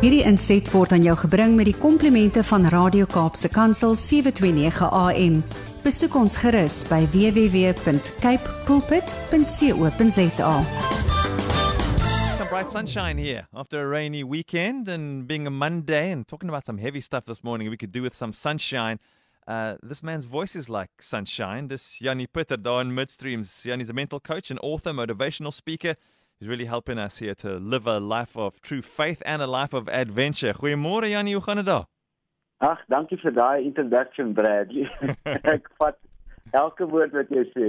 Hierdie inset word aan jou gebring met die komplimente van Radio Kaapse Kansel 729 AM. Besoek ons gerus by www.cape pulpit.co.za. Some bright sunshine here after a rainy weekend and being a Monday and talking about some heavy stuff this morning we could do with some sunshine. Uh, this man's voice is like sunshine. This Yanni Pitter daar in Midstreams. Yanni's a mental coach and author, motivational speaker. He's really helping us here to live a life of true faith and a life of adventure. Goeiemôre Yanni, hoe gaan dit daar? Ag, dankie vir daai introduction Bradley. ek vat elke woord wat jy sê.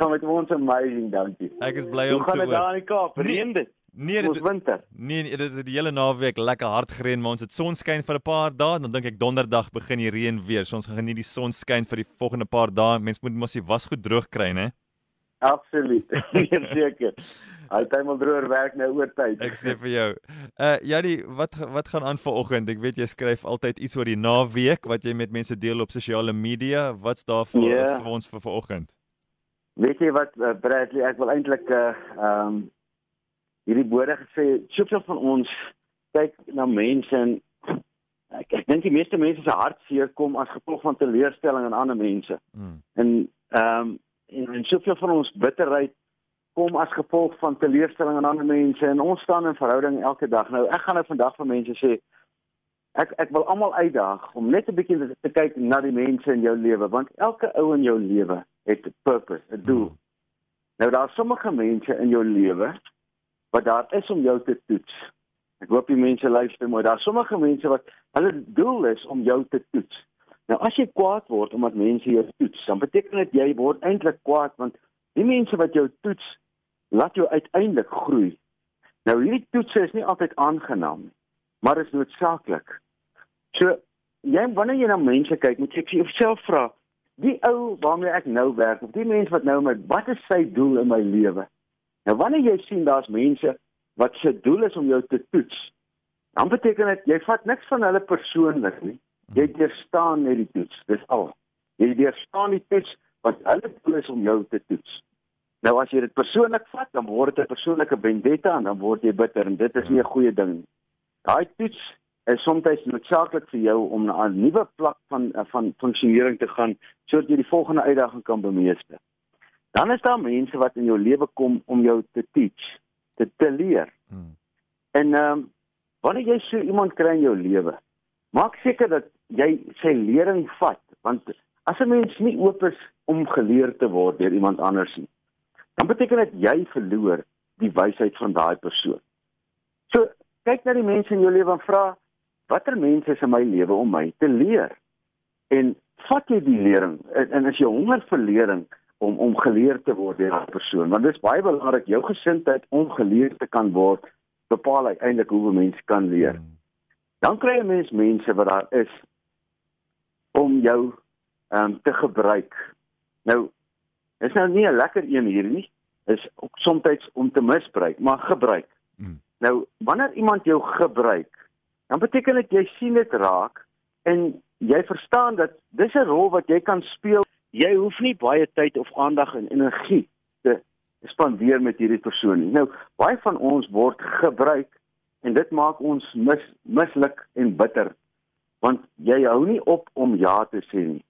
Gaan met ons amazing, dankie. Ek is bly om Hoe gaan te dit daar in die Kaap? Nee, Reën dit? Nee, dit winter. nee, nee, dit het die hele naweek lekker hard gereën, maar ons het sonskyn vir 'n paar dae, dan dink ek donderdag begin die reën weer. So ons gaan geniet die sonskyn vir die volgende paar dae. Mense moet mos die wasgoed droog kry, né? Absoluut. Verseker. Hy eendag droër werk nou oor tyd. Ek sê vir jou. Uh Janie, wat wat gaan aan vanoggend? Ek weet jy skryf altyd iets oor die naweek wat jy met mense deel op sosiale media. Wat's daar vir, Ja. vir ons vir vanoggend? Weet jy wat uh, Bradley, ek wil eintlik uh um hierdie woorde gesê, soveel van ons kyk na mense en ek, ek dink die meeste mense se hartseer kom as gevolg van teleurstelling in ander mense. Mm. En ehm um, en, en soveel van ons bitterheid kom as gevolg van teleurstelling aan ander mense en ons staan in verhouding elke dag. Nou ek gaan nou vandag vir mense sê ek ek wil almal uitdaag om net 'n bietjie te, te kyk na die mense in jou lewe want elke ou in jou lewe het 'n purpose, 'n doel. Nou daar's sommige mense in jou lewe wat daar is om jou te toets. Ek hoop die mense luister mooi. Daar's sommige mense wat hulle doel is om jou te toets. Nou as jy kwaad word omdat mense jou toets, dan beteken dit jy word eintlik kwaad want die mense wat jou toets, laat jou uiteindelik groei. Nou hierdie toetse is nie altyd aangenaam nie, maar is noodsaaklik. So jy wanneer jy na mense kyk, moet jy vir jouself vra, die ou waarmee ek nou werk, of die mens wat nou met wat is sy doel in my lewe? Nou wanneer jy sien daar's mense wat se doel is om jou te toets, dan beteken dit jy vat niks van hulle persoonlik nie. Jy deurstaan net die toets, dis al. Jy deurstaan die toets want hulle doel is om jou te toets. Nou as jy dit persoonlik vat, dan word dit 'n persoonlike vendetta en dan word jy bitter en dit is nie 'n goeie ding nie. Daai toets is soms noodsaaklik vir jou om na 'n nuwe plek van van funksionering te gaan sodat jy die volgende uitdaging kan bemeester. Dan is daar mense wat in jou lewe kom om jou te teach, te, te leer. Mm. En ehm um, wanneer jy so iemand kry in jou lewe, maak seker dat jy sy lering vat, want as 'n mens nie oop is om geleer te word deur iemand anders nie, dan beteken dit jy verloor die wysheid van daai persoon. So, kyk na die mense in jou lewe en vra watter mense is in my lewe om my te leer? En vat jy die lering en, en as jy honger vir lering om om geleer te word deur 'n persoon, want dit is baie belangrik jou gesindheid om geleer te kan word bepaal uiteindelik hoe 'n mens kan leer. Mm. Dan kry jy mens mense wat daar is om jou ehm um, te gebruik. Nou is nou nie 'n lekker een hier nie. Is ook soms om te misbruik, maar gebruik. Mm. Nou wanneer iemand jou gebruik, dan beteken dit jy sien dit raak en jy verstaan dat dis 'n rol wat jy kan speel. Jy hoef nie baie tyd of aandag en energie te spandeer met hierdie persoon nie. Nou baie van ons word gebruik en dit maak ons mis misluk en bitter want jy hou nie op om ja te sê nie.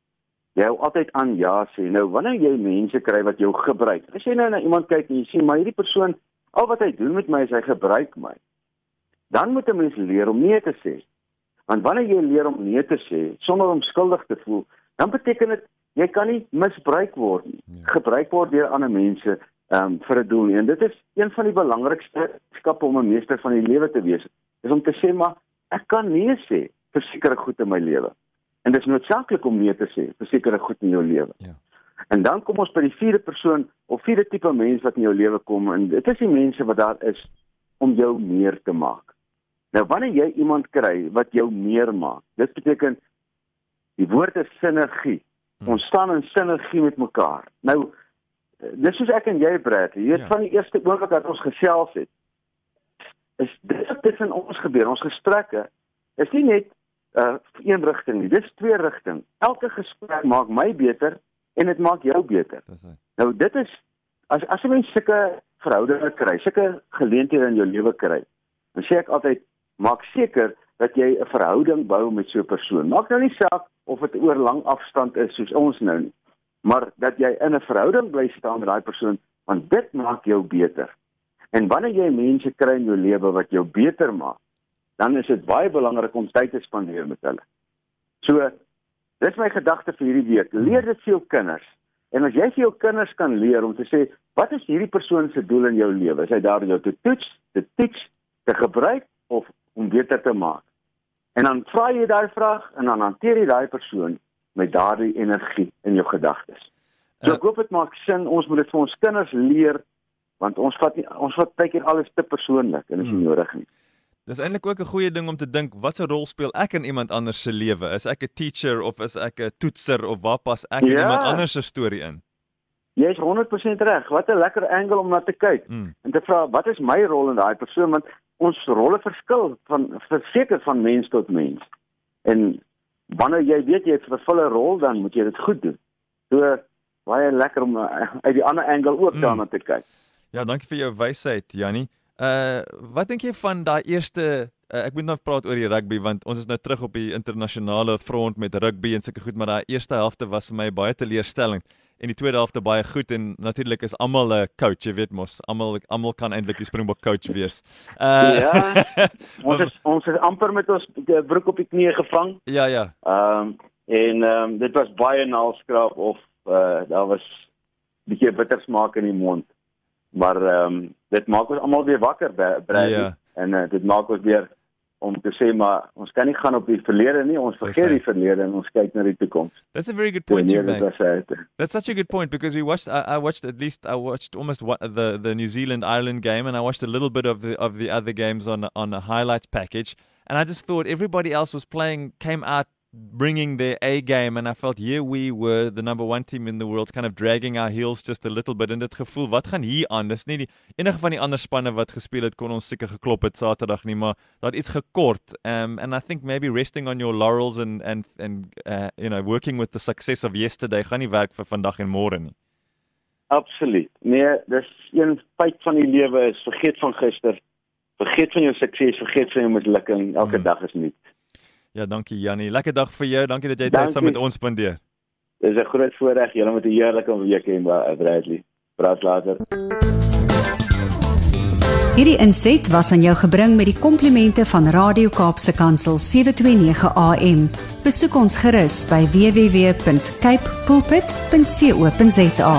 Jy hou altyd aan ja sê. Nou wanneer jy mense kry wat jou gebruik. As jy nou na iemand kyk en jy sien maar hierdie persoon al wat hy doen met my is hy gebruik my. Dan moet 'n mens leer om nee te sê. Want wanneer jy leer om nee te sê sonder om skuldig te voel, dan beteken dit jy kan nie misbruik word nie. Ja. Gebruik word deur ander mense um, vir 'n doel. En dit is een van die belangrikste skappe om 'n meester van die lewe te wees. Is om te sê maar ek kan nee sê vir sekere goed in my lewe. En dit is noodsaaklik om nee te sê vir sekere goed in jou lewe. Ja. En dan kom ons by die vierde persoon of vierde tipe mens wat in jou lewe kom en dit is die mense wat daar is om jou meer te maak. Nou wanneer jy iemand kry wat jou meer maak, dit beteken die woord is sinergie. Hmm. Ons staan in sinergie met mekaar. Nou dis soos ek en jy Brad, jy weet Ja. van die eerste oomblik dat ons gesels het, is dit wat tussen ons gebeur, ons gesprekke is nie net uh een rigting nie, dis twee rigting. Elke gesprek maak my beter en dit maak jou beter. Dis. Nou dit is as as 'n mens sulke verhoudinge kry, sulke geleenthede in jou lewe kry, dan sê ek altyd maak seker dat jy 'n verhouding bou met so 'n persoon. Maak nou nie saak of dit oor lang afstand is soos ons nou nie, maar dat jy in 'n verhouding bly staan met daai persoon, want dit maak jou beter. En wanneer jy mense kry in jou lewe wat jou beter maak, dan is dit baie belangrik om tyd te spandeer met hulle. So, dis my gedagte vir hierdie week. Leer dit vir jou kinders. En as jy vir jou kinders kan leer om te sê, wat is hierdie persoon se doel in jou lewe? Is hy daar om jou te toets, te teach, te gebruik of om beter te maak? En dan vra jy daai vraag en dan hanteer jy daai persoon met daardie energie in jou gedagtes. So ek hoop dit maak sin. Ons moet dit vir ons kinders leer want ons vat nie ons vat baie keer alles te persoonlik en dit is nie hmm. nodig nie. Dis eintlik ook 'n goeie ding om te dink, watse rol speel ek in iemand anders se lewe? Is ek 'n teacher of is ek 'n toetser of waar pas ek ja. in iemand anders se storie in? Jy is 100% reg. Wat 'n lekker angle om na te kyk. Mm. En te vra, wat is my rol in daai persoon want ons rolle verskil van verseker van mens tot mens. En wanneer jy weet jy het 'n vervulle rol, dan moet jy dit goed doen. So baie lekker om uh, uit die ander angle ook mm. daarna te kyk. Ja, dankie vir jou wysheid, Jannie. Uh wat dink jy van daai eerste uh, ek moet nou praat oor die rugby want ons is nou terug op die internasionale front met rugby en sulke goed, maar daai eerste helfte was vir my baie teleurstellend en die tweede helfte baie goed en natuurlik is almal 'n coach, jy weet mos, almal almal kan eintlik die Springbok coach wees. Uh Ja. ons is ons is amper met ons broek op die knie gevang. Ja, ja. Ehm um, en ehm um, dit was baie naalskraap of uh daar was 'n bietjie bitter smaak in die mond. Maar ehm um, dit maak ons almal weer wakker, Brad. Ja. En uh, dit maak ons weer om te sê maar ons kan nie gaan op die verlede nie. Ons vergeet die verlede en ons kyk na die toekoms. That's a very good point you make. That's such a good point because we watched I, I watched at least I watched almost what, the the New Zealand Ireland game and I watched a little bit of the of the other games on on a highlights package. And I just thought everybody else was playing came out bringing their A game and I felt here we were the number 1 team in the world kind of dragging our heels just a little bit in dit gevoel wat gaan hier aan dis nie die enige van die ander spanne wat gespeel het kon ons seker geklop het Saterdag nie maar dat iets gekort um and I think maybe resting on your laurels and and and uh, you know working with the success of yesterday gaan nie werk vir vandag en môre nie Absoluut. Nee, dis een feit van die lewe is vergeet van gister. Vergeet van jou sukses, vergeet van jou mislukking. Elke hmm. dag is nuut. Ja, dankie Jannie. Lekker dag vir jou. Dankie dat jy tyd saam met ons spandeer. Dis 'n groot voorreg. Julle moet 'n heerlike week hê, Bradley. Praat later. Hierdie inset was aan jou gebring met die komplimente van Radio Kaapse Kansel 729 AM. Besoek ons gerus by www.cape pulpit.co.za.